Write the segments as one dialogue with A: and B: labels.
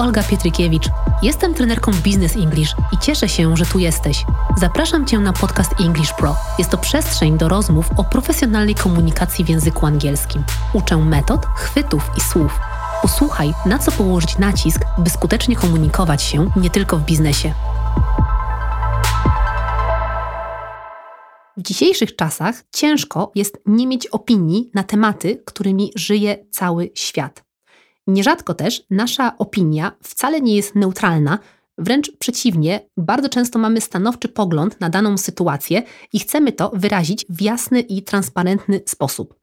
A: Olga Pietrykiewicz. Jestem trenerką Business English i cieszę się, że tu jesteś. Zapraszam Cię na podcast English Pro. Jest to przestrzeń do rozmów o profesjonalnej komunikacji w języku angielskim. Uczę metod, chwytów i słów. Posłuchaj, na co położyć nacisk, by skutecznie komunikować się nie tylko w biznesie. W dzisiejszych czasach ciężko jest nie mieć opinii na tematy, którymi żyje cały świat. Nierzadko też nasza opinia wcale nie jest neutralna, wręcz przeciwnie, bardzo często mamy stanowczy pogląd na daną sytuację i chcemy to wyrazić w jasny i transparentny sposób.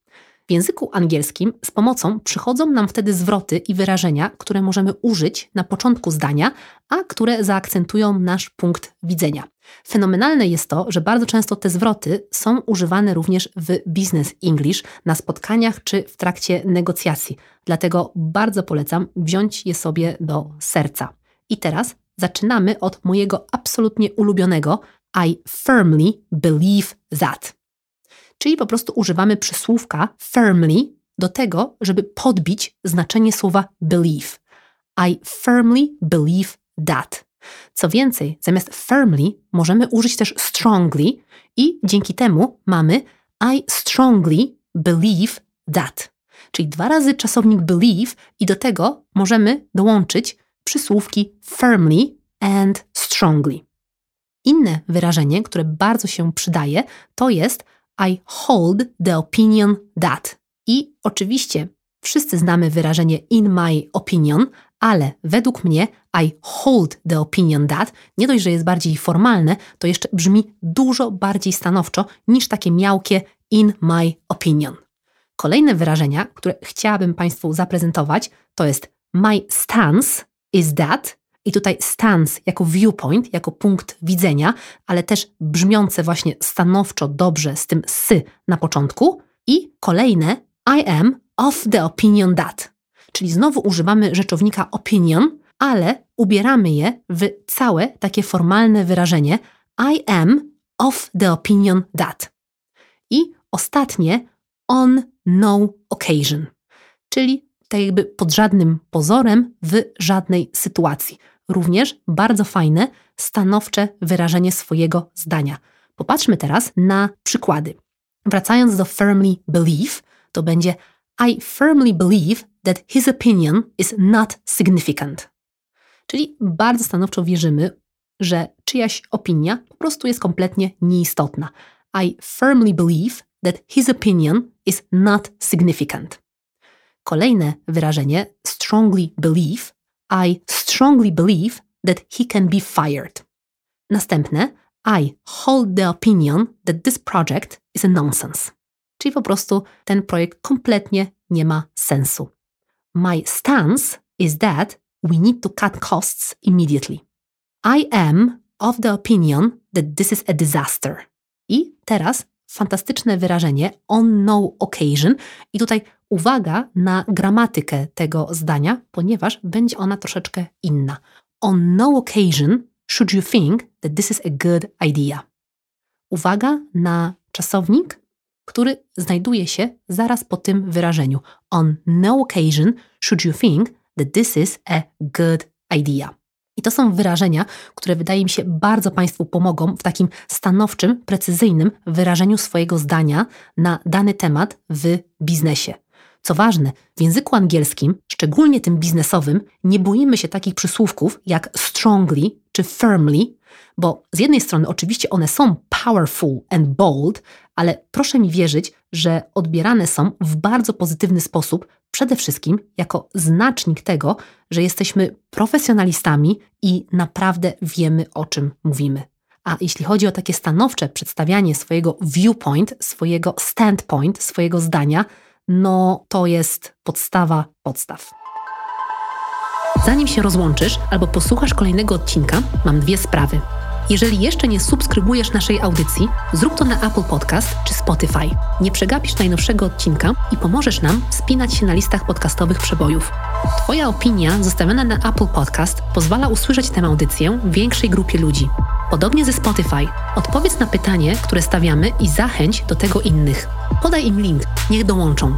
A: W języku angielskim z pomocą przychodzą nam wtedy zwroty i wyrażenia, które możemy użyć na początku zdania, a które zaakcentują nasz punkt widzenia. Fenomenalne jest to, że bardzo często te zwroty są używane również w business English na spotkaniach czy w trakcie negocjacji. Dlatego bardzo polecam wziąć je sobie do serca. I teraz zaczynamy od mojego absolutnie ulubionego I firmly believe that czyli po prostu używamy przysłówka firmly do tego, żeby podbić znaczenie słowa believe. I firmly believe that. Co więcej, zamiast firmly możemy użyć też strongly i dzięki temu mamy I strongly believe that. Czyli dwa razy czasownik believe i do tego możemy dołączyć przysłówki firmly and strongly. Inne wyrażenie, które bardzo się przydaje, to jest i hold the opinion that. I oczywiście wszyscy znamy wyrażenie in my opinion, ale według mnie I hold the opinion that nie dość, że jest bardziej formalne, to jeszcze brzmi dużo bardziej stanowczo niż takie miałkie in my opinion. Kolejne wyrażenia, które chciałabym Państwu zaprezentować, to jest my stance is that i tutaj stance jako viewpoint, jako punkt widzenia, ale też brzmiące właśnie stanowczo dobrze z tym sy na początku. I kolejne I am of the opinion that. Czyli znowu używamy rzeczownika opinion, ale ubieramy je w całe takie formalne wyrażenie I am of the opinion that. I ostatnie on no occasion, czyli tak jakby pod żadnym pozorem w żadnej sytuacji również bardzo fajne, stanowcze wyrażenie swojego zdania. Popatrzmy teraz na przykłady. Wracając do firmly believe, to będzie I firmly believe that his opinion is not significant. Czyli bardzo stanowczo wierzymy, że czyjaś opinia po prostu jest kompletnie nieistotna. I firmly believe that his opinion is not significant. Kolejne wyrażenie, strongly believe, i strongly believe that he can be fired. Następne, I hold the opinion that this project is a nonsense. Czyli po prostu ten projekt kompletnie nie ma sensu. My stance is that we need to cut costs immediately. I am of the opinion that this is a disaster. I teraz fantastyczne wyrażenie on no occasion i tutaj uwaga na gramatykę tego zdania, ponieważ będzie ona troszeczkę inna. On no occasion should you think that this is a good idea. Uwaga na czasownik, który znajduje się zaraz po tym wyrażeniu. On no occasion should you think that this is a good idea. I to są wyrażenia, które wydaje mi się bardzo Państwu pomogą w takim stanowczym, precyzyjnym wyrażeniu swojego zdania na dany temat w biznesie. Co ważne, w języku angielskim, szczególnie tym biznesowym, nie boimy się takich przysłówków jak strongly czy firmly, bo z jednej strony oczywiście one są powerful and bold, ale proszę mi wierzyć, że odbierane są w bardzo pozytywny sposób, przede wszystkim jako znacznik tego, że jesteśmy profesjonalistami i naprawdę wiemy, o czym mówimy. A jeśli chodzi o takie stanowcze przedstawianie swojego viewpoint, swojego standpoint, swojego zdania, no to jest podstawa podstaw. Zanim się rozłączysz albo posłuchasz kolejnego odcinka, mam dwie sprawy. Jeżeli jeszcze nie subskrybujesz naszej audycji, zrób to na Apple Podcast czy Spotify. Nie przegapisz najnowszego odcinka i pomożesz nam spinać się na listach podcastowych przebojów. Twoja opinia zostawiona na Apple Podcast pozwala usłyszeć tę audycję większej grupie ludzi. Podobnie ze Spotify, odpowiedz na pytanie, które stawiamy i zachęć do tego innych. Podaj im link, niech dołączą.